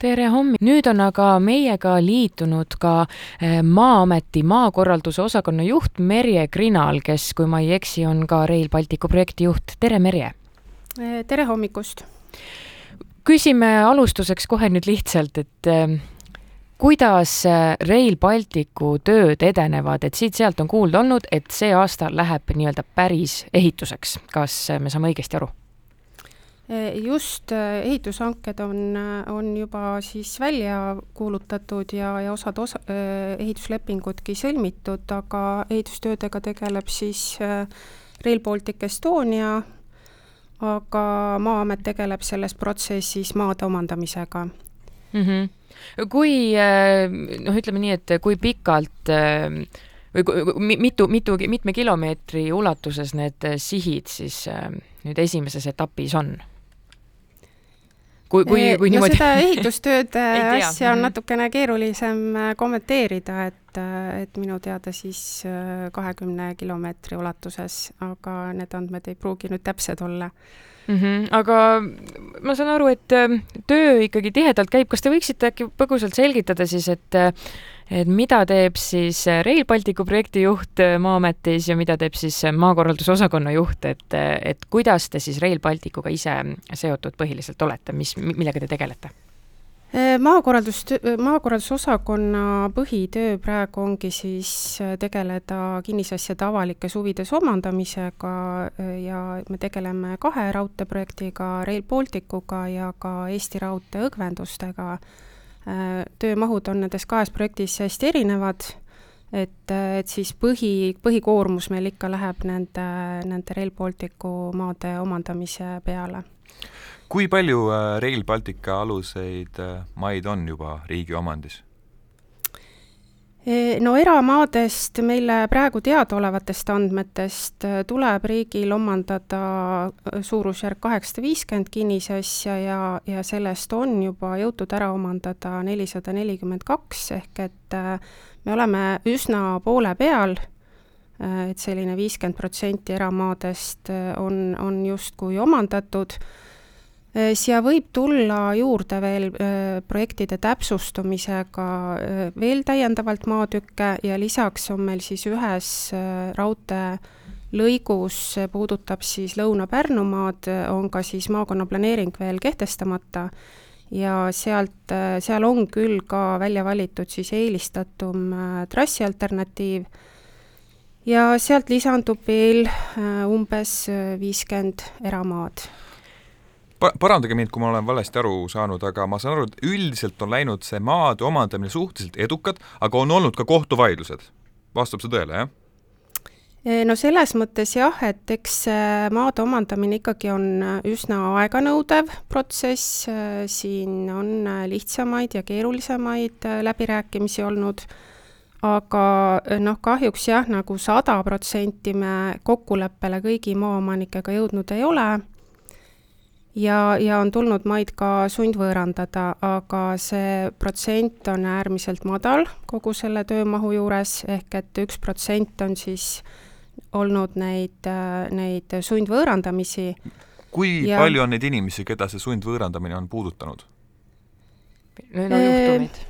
tere hommik, nüüd on aga meiega liitunud ka Maa-ameti maakorralduse osakonna juht Merje Krinal, kes, kui ma ei eksi, on ka Rail Balticu projekti juht, tere Merje! tere hommikust! küsime alustuseks kohe nüüd lihtsalt, et kuidas äh, Rail Balticu tööd edenevad, et siit-sealt on kuulda olnud, et see aasta läheb nii-öelda päris ehituseks, kas me saame õigesti aru? Äh, just, ehitushanked on, on juba siis välja kuulutatud ja, ja osad osa, ehituslepingudki sõlmitud, aga ehitustöödega tegeleb siis Rail Baltic Estonia, aga Maa-amet tegeleb selles protsessis maade omandamisega mm. -hmm kui noh, ütleme nii, et kui pikalt või mitu, mitu, mitme kilomeetri ulatuses need sihid siis nüüd esimeses etapis on? Kui, kui, kui no niimoodi seda ehitustööde asja on mhm. natukene keerulisem kommenteerida, et, et minu teada siis kahekümne kilomeetri ulatuses, aga need andmed ei pruugi nüüd täpsed olla mm. -hmm. aga ma saan aru, et ähm, töö ikkagi tihedalt käib, kas te võiksite äkki põgusalt selgitada siis, et äh, et mida teeb siis äh, Rail Balticu projektijuht äh, Maa-ametis ja mida teeb siis maakorraldusosakonna juht, et, et kuidas te siis Rail Balticuga ise seotud põhiliselt olete, mis, millega te tegelete? Maakorraldus, maakorraldusosakonna põhitöö praegu ongi siis äh, tegeleda kinnisasjade avalikes huvides omandamisega äh, ja me tegeleme kahe raudteeprojektiga, Rail Balticuga ja ka Eesti Raudtee õgvendustega. Äh, töömahud on nendes kahes projektis hästi erinevad, et, et siis põhi, põhikoormus meil ikka läheb nende, nende Rail Balticu maade omandamise peale kui palju äh, Rail Baltica aluseid äh, maid on juba riigi omandis? E, no eramaadest meile praegu teadaolevatest andmetest äh, tuleb riigil omandada suurusjärk kaheksasada viiskümmend kinnisasja ja, ja sellest on juba jõutud ära omandada nelisada nelikümmend kaks, ehk et me oleme üsna poole peal, et selline viiskümmend protsenti eramaadest on, on justkui omandatud siia võib tulla juurde veel äh, projektide täpsustumisega äh, veel täiendavalt maatükke ja lisaks on meil siis ühes raudteelõigus, see puudutab siis Lõuna-Pärnumaad, on ka siis maakonnaplaneering veel kehtestamata. Ja sealt, seal on küll ka välja valitud siis eelistatum trassi alternatiiv ja sealt lisandub veel umbes viiskümmend eramaad parandage mind, kui ma olen valesti aru saanud, aga ma saan aru, et üldiselt on läinud see maade omandamine suhteliselt edukad, aga on olnud ka kohtuvaidlused. vastab see tõele, jah? E, no selles mõttes jah, et eks maade omandamine ikkagi on üsna aeganõudev protsess, e, siin on lihtsamaid ja keerulisemaid läbirääkimisi olnud, aga noh, kahjuks jah, nagu sada protsenti me kokkuleppele kõigi maaomanikega jõudnud ei ole ja, ja on tulnud maid ka sundvõõrandada, aga see protsent on äärmiselt madal kogu selle töömahu juures, ehk et üks protsent on siis olnud neid, neid sundvõõrandamisi. kui ja... palju on neid inimesi, keda see sundvõõrandamine on puudutanud? Need on juhtumid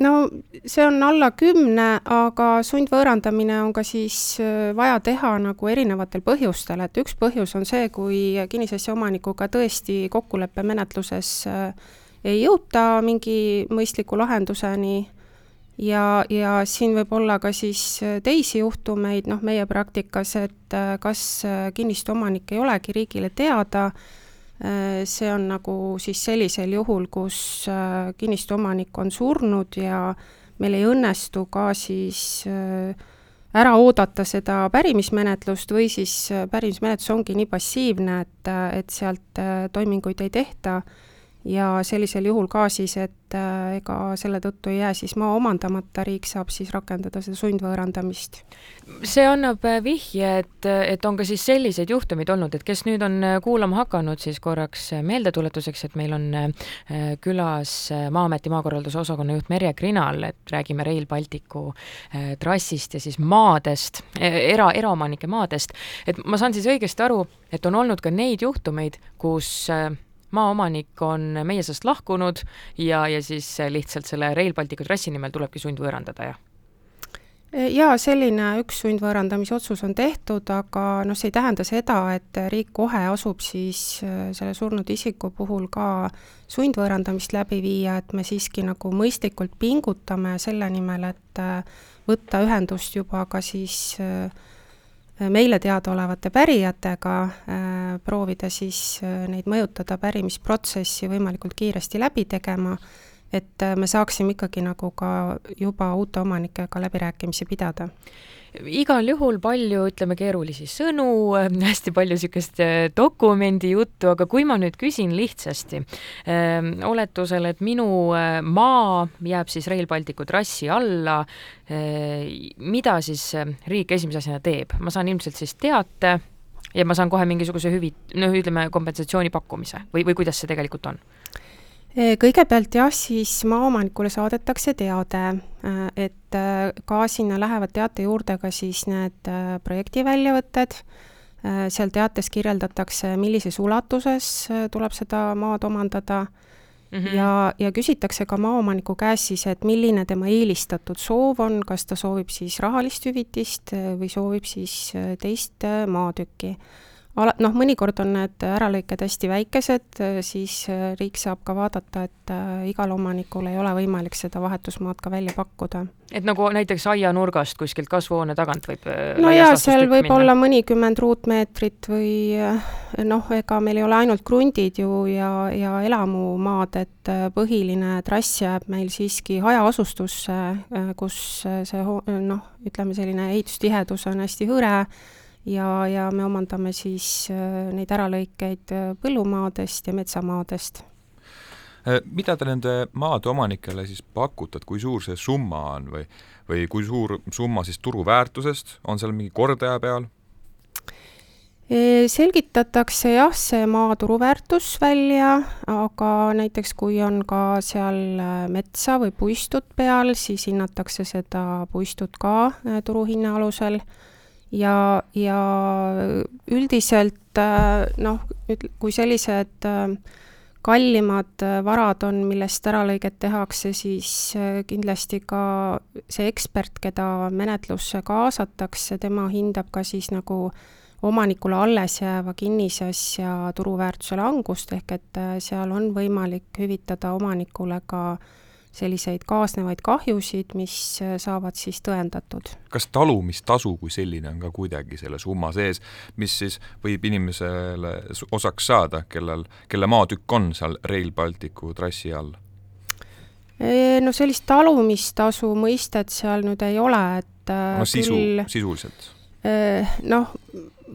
no see on alla kümne, aga sundvõõrandamine on ka siis äh, vaja teha nagu erinevatel põhjustel, et üks põhjus on see, kui kinnisasja omanikuga tõesti kokkuleppemenetluses äh, ei jõuta mingi mõistliku lahenduseni. Ja, ja siin võib olla ka siis äh, teisi juhtumeid, noh, meie praktikas, et kas kinnistu omanik ei olegi riigile teada, see on nagu siis sellisel juhul, kus äh, kinnistu omanik on surnud ja meil ei õnnestu ka siis äh, ära oodata seda pärimismenetlust või siis pärimismenetlus ongi nii passiivne, et, et sealt toiminguid ei tehta ja sellisel juhul ka siis, et äh, ega selle tõttu ei jää siis maa omandamata, riik saab siis rakendada seda sundvõõrandamist. see annab äh, vihje, et, et on ka siis selliseid juhtumeid olnud, et kes nüüd on äh, kuulama hakanud, siis korraks meeldetuletuseks, et meil on külas Maa-ameti maakorralduse osakonna juht Merje Krinal, et räägime Rail Balticu trassist ja siis maadest, era, eraomanike maadest, et ma saan siis õigesti aru, et on olnud ka neid juhtumeid, kus maaomanik on meie seast lahkunud ja, ja siis lihtsalt selle Rail Balticu trassi nimel tulebki sundvõõrandada, jah? jaa, selline üks sundvõõrandamise otsus on tehtud, aga noh, see ei tähenda seda, et riik kohe asub siis äh, selle surnud isiku puhul ka sundvõõrandamist läbi viia, et me siiski nagu mõistlikult pingutame selle nimel, et äh, võtta ühendust juba ka siis äh, meile teadaolevate pärijatega, proovida siis neid mõjutada pärimisprotsessi võimalikult kiiresti läbi tegema et äh, me saaksime ikkagi nagu ka juba uute omanikega läbirääkimisi pidada igal juhul palju, ütleme, keerulisi sõnu, hästi palju niisugust äh, dokumendi juttu, aga kui ma nüüd küsin lihtsasti äh,, oletusel, et minu äh, maa jääb siis Rail Balticu trassi alla mida siis riik esimese asjana teeb? ma saan ilmselt siis teate ja ma saan kohe mingisuguse hüvi-, noh, ütleme kompensatsiooni pakkumise või, või kuidas see tegelikult on? Kõigepealt jah, siis maaomanikule saadetakse teade, äh, et äh, ka sinna lähevad teate juurde ka siis need äh, projekti väljavõtted, seal teates kirjeldatakse, millises ulatuses tuleb seda maad omandada. Mm -hmm. ja, ja küsitakse ka maaomaniku käest siis, et milline tema eelistatud soov on, kas ta soovib siis rahalist hüvitist või soovib siis teist maatükki ala-, noh, mõnikord on need äralõiked hästi väikesed, siis äh, riik saab ka vaadata, et äh, igal omanikul ei ole võimalik seda vahetusmaad ka välja pakkuda. et nagu näiteks aianurgast kuskilt kasvuhoone tagant võib äh, no jaa, seal võib minna. olla mõnikümmend ruutmeetrit või noh, ega meil ei ole ainult krundid ju ja, ja elamumaad, et põhiline trass jääb meil siiski hajaasustusse, kus see noh, ütleme selline ehitustihedus on hästi hõre ja, ja me omandame siis äh, neid äralõikeid äh, põllumaadest ja metsamaadest. Äh, mida te nende maade omanikele siis pakute, et kui suur see summa on või, või kui suur summa siis turuväärtusest, on seal mingi kordaja peal? selgitatakse jah, see maa turuväärtus välja, aga näiteks kui on ka seal metsa või puistut peal, siis hinnatakse seda puistut ka turuhinna alusel ja, ja üldiselt äh, noh, kui sellised äh, kallimad äh, varad on, millest äralõiget tehakse, siis kindlasti ka see ekspert, keda menetlusse kaasatakse, tema hindab ka siis nagu omanikule alles jääva kinnisasja turuväärtuse langust, ehk et seal on võimalik hüvitada omanikule ka äh, selliseid kaasnevaid kahjusid, mis äh, saavad siis tõendatud. kas talumistasu kui selline on ka kuidagi selle summa sees, mis siis võib inimesele osaks saada, kellel, kelle maatükk on seal Rail Balticu trassi all? No sellist talumistasu mõistet seal nüüd ei ole, et äh, no sisu küll..., sisuliselt? Noh,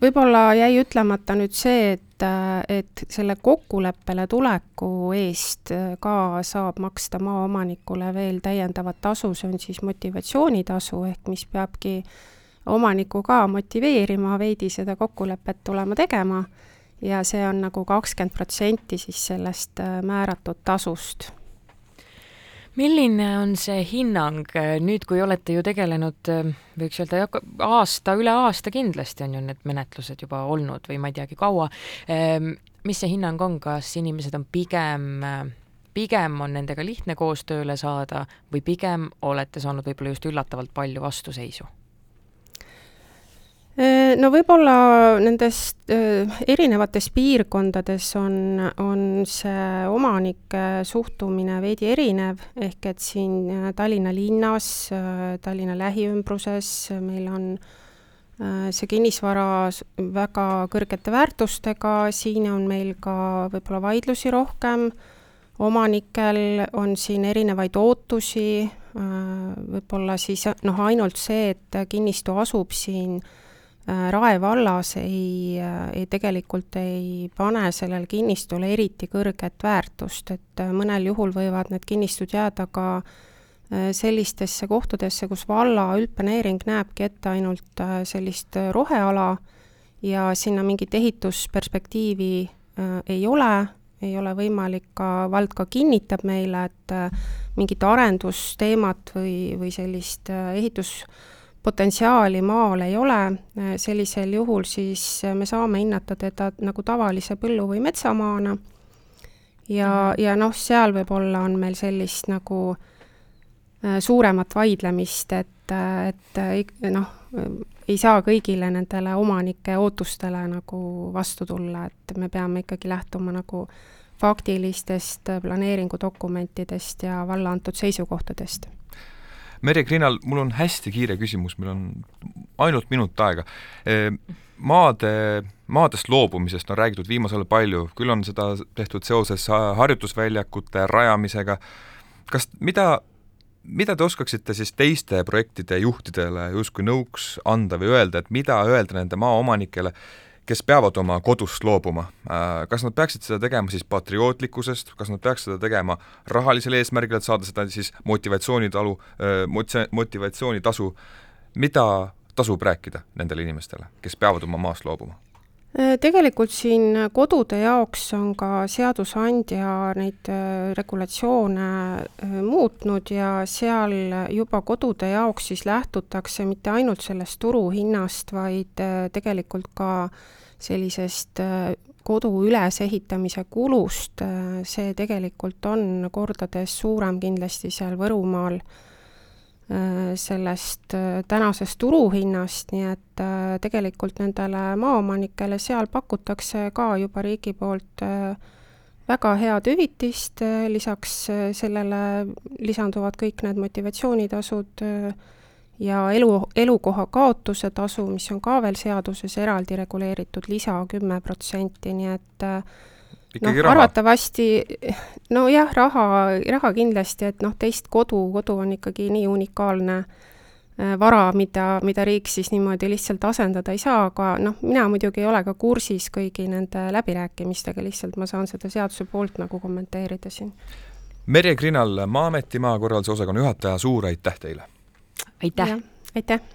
võib-olla jäi ütlemata nüüd see, et et, et selle kokkuleppele tuleku eest ka saab maksta maaomanikule veel täiendavat tasu, see on siis motivatsioonitasu, ehk mis peabki omanikku ka motiveerima veidi seda kokkulepet tulema tegema. Ja see on nagu kakskümmend protsenti siis sellest äh, määratud tasust milline on see hinnang nüüd, kui olete ju tegelenud, võiks öelda aasta, üle aasta kindlasti on ju need menetlused juba olnud või ma ei teagi, kaua. Ähm, mis see hinnang on, kas inimesed on pigem, pigem on nendega lihtne koostööle saada või pigem olete saanud võib-olla just üllatavalt palju vastuseisu? Äh, no võib-olla nendes äh, erinevates piirkondades on, on see omanike suhtumine veidi erinev, ehk et siin äh, Tallinna linnas, Tallinna lähiümbruses meil on see kinnisvara väga kõrgete väärtustega, siin on meil ka võib-olla vaidlusi rohkem, omanikel on siin erinevaid ootusi, võib-olla siis noh, ainult see, et kinnistu asub siin äh, Rae vallas ei, äh, ei tegelikult ei pane sellele kinnistule eriti kõrget väärtust, et äh, mõnel juhul võivad need kinnistud jääda ka sellistesse kohtadesse, kus valla üldplaneering näebki ette ainult sellist roheala ja sinna mingit ehitusperspektiivi ei ole, ei ole võimalik ka, vald ka kinnitab meile, et mingit arendusteemat või, või sellist ehitus potentsiaali maal ei ole, sellisel juhul siis me saame hinnata teda nagu tavalise põllu- või metsamaana ja, ja noh, seal võib-olla on meil sellist nagu äh, suuremat vaidlemist, et, et noh, ei saa kõigile nendele omanike ootustele nagu vastu tulla, et me peame ikkagi lähtuma nagu faktilistest planeeringudokumentidest ja valla antud seisukohtadest. Merje Krinal, mul on hästi kiire küsimus, meil on ainult minut aega. Maade, maadest loobumisest on räägitud viimasel ajal palju, küll on seda tehtud seoses harjutusväljakute rajamisega, kas, mida, mida te oskaksite siis teiste projektide juhtidele justkui nõuks anda või öelda, et mida öelda nende maaomanikele, kes peavad oma kodust loobuma, kas nad peaksid seda tegema siis patriootlikkusest, kas nad peaks seda tegema rahalisel eesmärgil, et saada seda siis motivatsioonitalu, motivatsioonitasu, mida tasub rääkida nendele inimestele, kes peavad oma maast loobuma? Tegelikult siin kodude jaoks on ka seadusandja neid regulatsioone muutnud ja seal juba kodude jaoks siis lähtutakse mitte ainult sellest turuhinnast, vaid tegelikult ka sellisest kodu ülesehitamise kulust, see tegelikult on kordades suurem kindlasti seal Võrumaal sellest tänasest turuhinnast, nii et tegelikult nendele maaomanikele seal pakutakse ka juba riigi poolt väga head hüvitist, lisaks sellele lisanduvad kõik need motivatsioonitasud ja elu, elukoha kaotuse tasu, mis on ka veel seaduses eraldi reguleeritud, lisa kümme protsenti, nii et noh, arvatavasti nojah, raha, raha kindlasti, et noh, teist kodu, kodu on ikkagi nii unikaalne vara, mida, mida riik siis niimoodi lihtsalt asendada ei saa, aga noh, mina muidugi ei ole ka kursis kõigi nende läbirääkimistega, lihtsalt ma saan seda seaduse poolt nagu kommenteerida siin. Merje Krinal, Maa-ameti maakorralduse osakonna juhataja, suur aitäh teile! aitäh! aitäh!